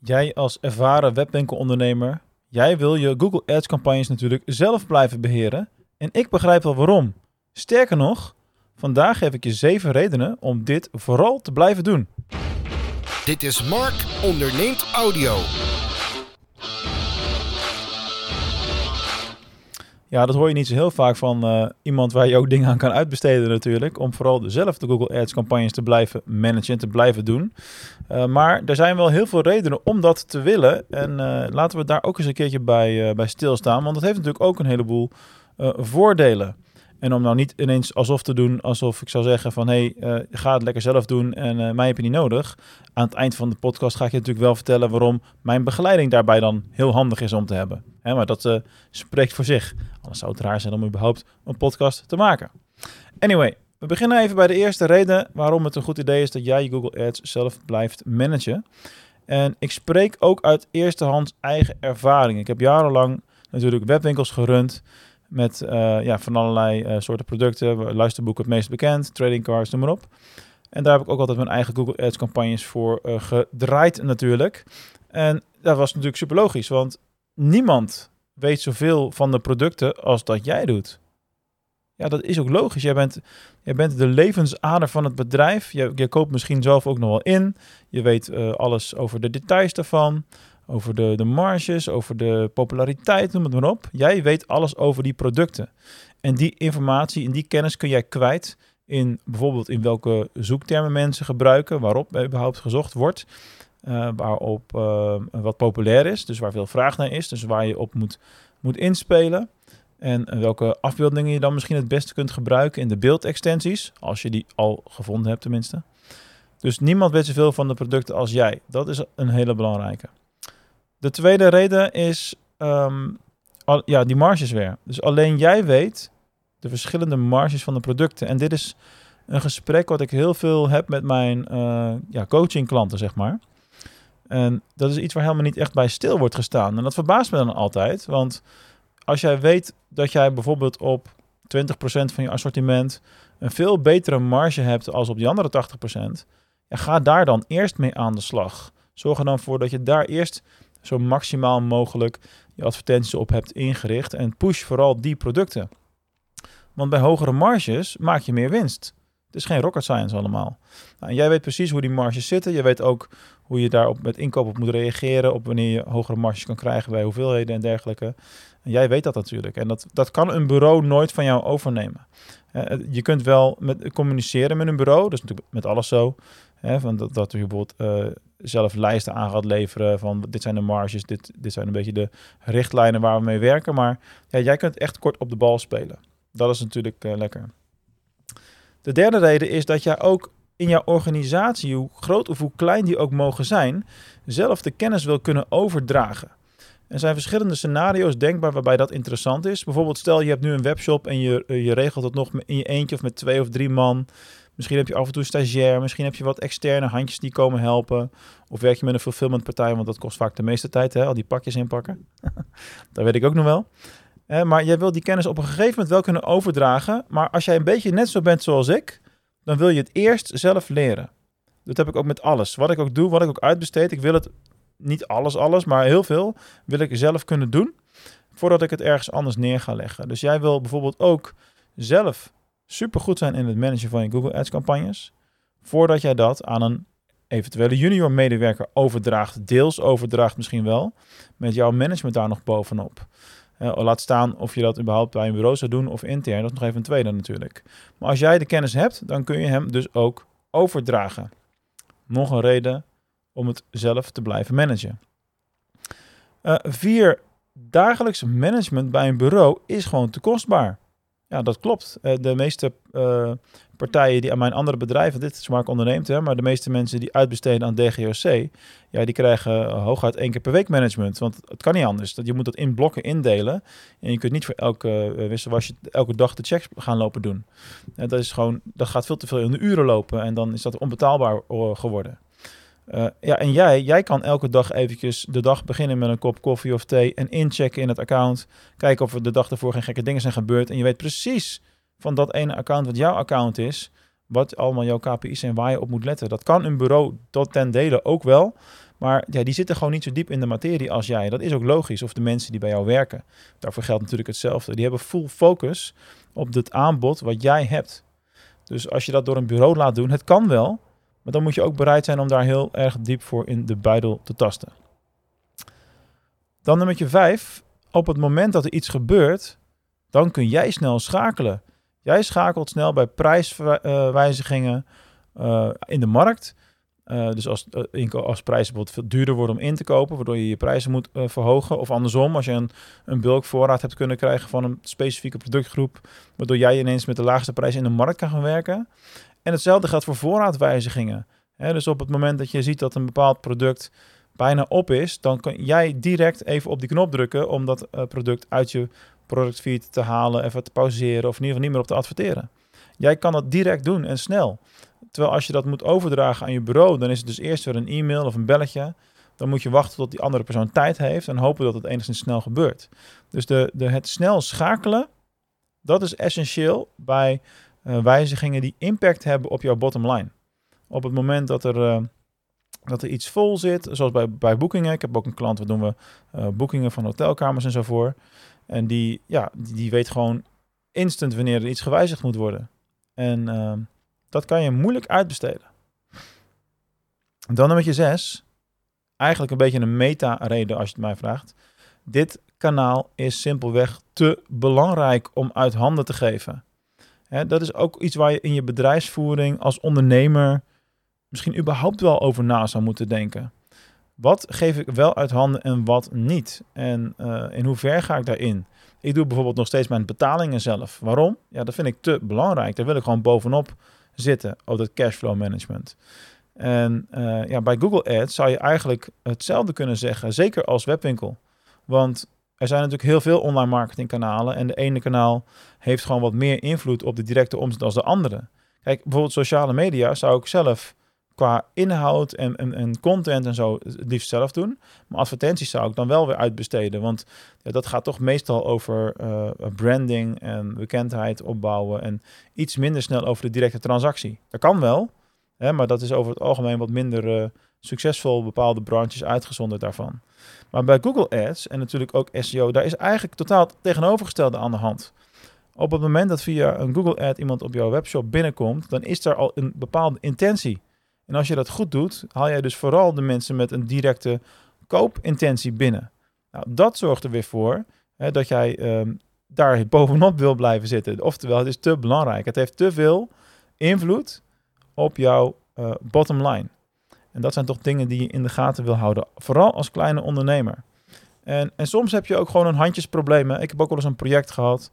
Jij als ervaren webwinkelondernemer, jij wil je Google Ads campagnes natuurlijk zelf blijven beheren. En ik begrijp wel waarom. Sterker nog, vandaag geef ik je 7 redenen om dit vooral te blijven doen. Dit is Mark onderneemt audio. Ja, dat hoor je niet zo heel vaak van uh, iemand waar je ook dingen aan kan uitbesteden natuurlijk. Om vooral zelf de Google Ads campagnes te blijven managen en te blijven doen. Uh, maar er zijn wel heel veel redenen om dat te willen. En uh, laten we daar ook eens een keertje bij, bij stilstaan. Want dat heeft natuurlijk ook een heleboel voordelen. En om nou niet ineens alsof te doen, alsof ik zou zeggen van... hé, hey, ga het lekker zelf doen en mij heb je niet nodig. Aan het eind van de podcast ga ik je natuurlijk wel vertellen... waarom mijn begeleiding daarbij dan heel handig is om te hebben. Hè, maar dat uh, spreekt voor zich. Anders zou het raar zijn om überhaupt een podcast te maken. Anyway, we beginnen even bij de eerste reden waarom het een goed idee is dat jij je Google Ads zelf blijft managen. En ik spreek ook uit eerste hand eigen ervaring. Ik heb jarenlang natuurlijk webwinkels gerund met uh, ja, van allerlei uh, soorten producten. Luisterboeken het meest bekend, trading cards, noem maar op. En daar heb ik ook altijd mijn eigen Google Ads campagnes voor uh, gedraaid natuurlijk. En dat was natuurlijk super logisch, want niemand weet zoveel van de producten als dat jij doet. Ja, dat is ook logisch. Jij bent, jij bent de levensader van het bedrijf. Je, je koopt misschien zelf ook nog wel in. Je weet alles over de details daarvan. Over de, de marges, over de populariteit, noem het maar op. Jij weet alles over die producten. En die informatie en die kennis kun jij kwijt in bijvoorbeeld in welke zoektermen mensen gebruiken, waarop überhaupt gezocht wordt. Uh, waarop uh, wat populair is, dus waar veel vraag naar is, dus waar je op moet, moet inspelen. En welke afbeeldingen je dan misschien het beste kunt gebruiken in de beeldextensies, als je die al gevonden hebt tenminste. Dus niemand weet zoveel van de producten als jij. Dat is een hele belangrijke. De tweede reden is al, ja, die marges weer. Dus alleen jij weet de verschillende marges van de producten. En dit is een gesprek wat ik heel veel heb met mijn uh, ja, coaching klanten, zeg maar. En dat is iets waar helemaal niet echt bij stil wordt gestaan. En dat verbaast me dan altijd. Want als jij weet dat jij bijvoorbeeld op 20% van je assortiment een veel betere marge hebt als op die andere 80%, ja, ga daar dan eerst mee aan de slag. Zorg er dan voor dat je daar eerst zo maximaal mogelijk je advertenties op hebt ingericht en push vooral die producten. Want bij hogere marges maak je meer winst. Het is geen rocket science allemaal. Nou, jij weet precies hoe die marges zitten. Je weet ook hoe je daarop met inkoop op moet reageren. Op wanneer je hogere marges kan krijgen bij hoeveelheden en dergelijke. En jij weet dat natuurlijk. En dat, dat kan een bureau nooit van jou overnemen. Uh, je kunt wel met, communiceren met een bureau. Dat is natuurlijk met alles zo. Van dat, dat bijvoorbeeld uh, zelf lijsten aan gaat leveren. Van dit zijn de marges. Dit, dit zijn een beetje de richtlijnen waar we mee werken. Maar ja, jij kunt echt kort op de bal spelen. Dat is natuurlijk uh, lekker. De derde reden is dat jij ook in jouw organisatie, hoe groot of hoe klein die ook mogen zijn, zelf de kennis wil kunnen overdragen. Er zijn verschillende scenario's denkbaar waarbij dat interessant is. Bijvoorbeeld stel je hebt nu een webshop en je, je regelt het nog in je eentje of met twee of drie man. Misschien heb je af en toe een stagiair, misschien heb je wat externe handjes die komen helpen. Of werk je met een fulfillmentpartij, want dat kost vaak de meeste tijd, hè? al die pakjes inpakken. dat weet ik ook nog wel. Eh, maar jij wil die kennis op een gegeven moment wel kunnen overdragen. Maar als jij een beetje net zo bent zoals ik, dan wil je het eerst zelf leren. Dat heb ik ook met alles. Wat ik ook doe, wat ik ook uitbesteed. Ik wil het niet alles, alles, maar heel veel wil ik zelf kunnen doen. Voordat ik het ergens anders neer ga leggen. Dus jij wil bijvoorbeeld ook zelf super goed zijn in het managen van je Google Ads campagnes. Voordat jij dat aan een eventuele junior medewerker overdraagt, deels overdraagt misschien wel, met jouw management daar nog bovenop. Laat staan of je dat überhaupt bij een bureau zou doen of intern. Dat is nog even een tweede natuurlijk. Maar als jij de kennis hebt, dan kun je hem dus ook overdragen. Nog een reden om het zelf te blijven managen. Uh, vier, dagelijks management bij een bureau is gewoon te kostbaar. Ja, dat klopt. Uh, de meeste partijen die aan mijn andere bedrijven, dit is Mark onderneemt, hè, maar de meeste mensen die uitbesteden aan DGOC, ja, die krijgen hooguit één keer per week management. Want het kan niet anders. Je moet dat in blokken indelen. En je kunt niet voor elke uh, elke dag de checks gaan lopen doen. En dat is gewoon, dat gaat veel te veel in de uren lopen en dan is dat onbetaalbaar geworden. Uh, ja, en jij, jij kan elke dag eventjes de dag beginnen met een kop koffie of thee en inchecken in het account. Kijken of er de dag ervoor geen gekke dingen zijn gebeurd. En je weet precies van dat ene account wat jouw account is, wat allemaal jouw KPI's zijn waar je op moet letten. Dat kan een bureau tot ten dele ook wel, Maar ja, die zitten gewoon niet zo diep in de materie als jij. Dat is ook logisch. Of de mensen die bij jou werken. Daarvoor geldt natuurlijk hetzelfde. Die hebben full focus op het aanbod wat jij hebt. Dus als je dat door een bureau laat doen, het kan wel. Maar dan moet je ook bereid zijn om daar heel erg diep voor in de buidel te tasten. Dan nummer 5. Op het moment dat er iets gebeurt, dan kun jij snel schakelen. Jij schakelt snel bij prijswijzigingen uh, in de markt. Uh, dus als, uh, als prijzen bijvoorbeeld veel duurder worden om in te kopen, waardoor je je prijzen moet verhogen. Of andersom, als je een, een bulkvoorraad hebt kunnen krijgen van een specifieke productgroep, waardoor jij ineens met de laagste prijs in de markt kan gaan werken. En hetzelfde geldt voor voorraadwijzigingen. dus op het moment dat je ziet dat een bepaald product bijna op is, dan kan jij direct even op die knop drukken om dat product uit je productfeed te halen, even te pauzeren of in ieder geval niet meer op te adverteren. Jij kan dat direct doen en snel. Terwijl als je dat moet overdragen aan je bureau, dan is het dus eerst weer een e-mail of een belletje. Dan moet je wachten tot die andere persoon tijd heeft en hopen dat het enigszins snel gebeurt. Dus de, de, het snel schakelen, dat is essentieel bij uh, wijzigingen die impact hebben op jouw bottom line. Op het moment dat er, uh, dat er iets vol zit, zoals bij, bij boekingen. Ik heb ook een klant, waar doen we uh, boekingen van hotelkamers en zo voor. En die, ja, die, weet gewoon instant wanneer er iets gewijzigd moet worden. En dat kan je moeilijk uitbesteden. Dan nummer 6. Eigenlijk een beetje een meta-reden als je het mij vraagt. Dit kanaal is simpelweg te belangrijk om uit handen te geven. Dat is ook iets waar je in je bedrijfsvoering als ondernemer misschien überhaupt wel over na zou moeten denken. Wat geef ik wel uit handen en wat niet? En uh, in hoever ga ik daarin? Ik doe bijvoorbeeld nog steeds mijn betalingen zelf. Waarom? Ja, dat vind ik te belangrijk. Daar wil ik gewoon bovenop zitten op dat cashflow management. En uh, ja, bij Google Ads zou je eigenlijk hetzelfde kunnen zeggen, zeker als webwinkel. Want er zijn natuurlijk heel veel online marketingkanalen en de ene kanaal heeft gewoon wat meer invloed op de directe omzet als de andere. Kijk, bijvoorbeeld sociale media zou ik zelf qua inhoud en, en, en, content en zo het liefst zelf doen. Maar advertenties zou ik dan wel weer uitbesteden. Want dat gaat toch meestal over uh, branding en bekendheid opbouwen. En iets minder snel over de directe transactie. Dat kan wel, hè, maar dat is over het algemeen wat minder uh, succesvol. Bepaalde branches uitgezonderd daarvan. Maar bij Google Ads en natuurlijk ook SEO, daar is eigenlijk totaal tegenovergestelde aan de hand. Op het moment dat via een Google Ad iemand op jouw webshop binnenkomt, dan is er al een bepaalde intentie. En als je dat goed doet, haal jij dus vooral de mensen met een directe koopintentie binnen. Nou, dat zorgt er weer voor hè, dat jij um, daar bovenop wil blijven zitten. Oftewel, het is te belangrijk. Het heeft te veel invloed op jouw uh, bottom line. En dat zijn toch dingen die je in de gaten wil houden, vooral als kleine ondernemer. En, en soms heb je ook gewoon een handjesprobleem. Ik heb ook wel eens een project gehad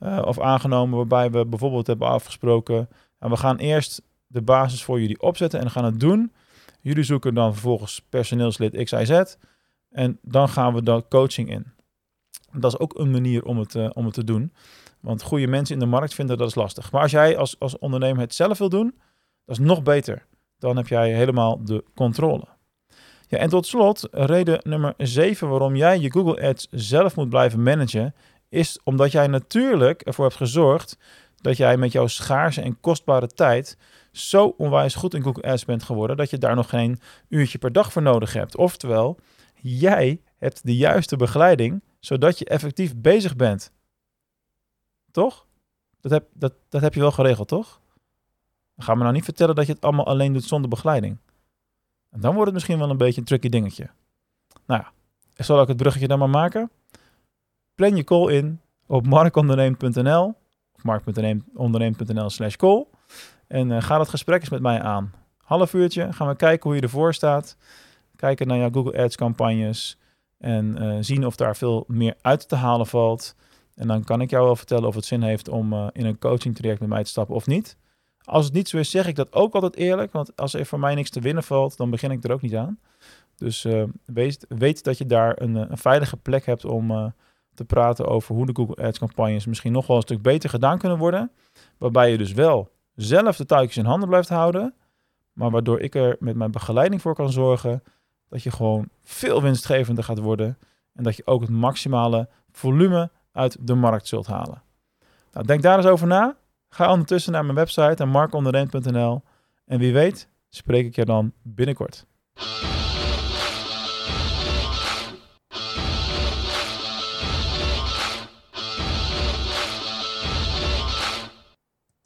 uh, of aangenomen waarbij we bijvoorbeeld hebben afgesproken. En we gaan eerst de basis voor jullie opzetten en gaan het doen. Jullie zoeken dan vervolgens personeelslid XIZ en dan gaan we dan coaching in. Dat is ook een manier om het, uh, om het te doen. Want goede mensen in de markt vinden dat is lastig. Maar als jij als, als ondernemer het zelf wil doen, dat is nog beter. Dan heb jij helemaal de controle. Ja, en tot slot, reden nummer 7 waarom jij je Google Ads zelf moet blijven managen, is omdat jij natuurlijk ervoor hebt gezorgd dat jij met jouw schaarse en kostbare tijd zo onwijs goed in Google Ads bent geworden dat je daar nog geen uurtje per dag voor nodig hebt. Oftewel, jij hebt de juiste begeleiding zodat je effectief bezig bent. Toch? Dat heb, dat, dat heb je wel geregeld, toch? Ga me nou niet vertellen dat je het allemaal alleen doet zonder begeleiding. En dan wordt het misschien wel een beetje een tricky dingetje. Nou ja, zal ik het bruggetje dan maar maken? Plan je call in op markonderneem.nl of mark.onderneem.nl slash call. En uh, ga dat gesprek eens met mij aan. Half uurtje gaan we kijken hoe je ervoor staat. Kijken naar jouw Google Ads campagnes. En uh, zien of daar veel meer uit te halen valt. En dan kan ik jou wel vertellen of het zin heeft om uh, in een coaching traject met mij te stappen of niet. Als het niet zo is, zeg ik dat ook altijd eerlijk. Want als er voor mij niks te winnen valt, dan begin ik er ook niet aan. Dus weet, weet, dat je daar een, een, veilige plek hebt om te praten over hoe de Google Ads campagnes misschien nog wel een stuk beter gedaan kunnen worden. Waarbij je dus wel zelf de touwtjes in handen blijft houden. Maar waardoor ik er met mijn begeleiding voor kan zorgen dat je gewoon veel winstgevender gaat worden. En dat je ook het maximale volume uit de markt zult halen. Nou, denk daar eens over na. Ga ondertussen naar mijn website en markonderneem.nl. En wie weet, spreek ik je dan binnenkort.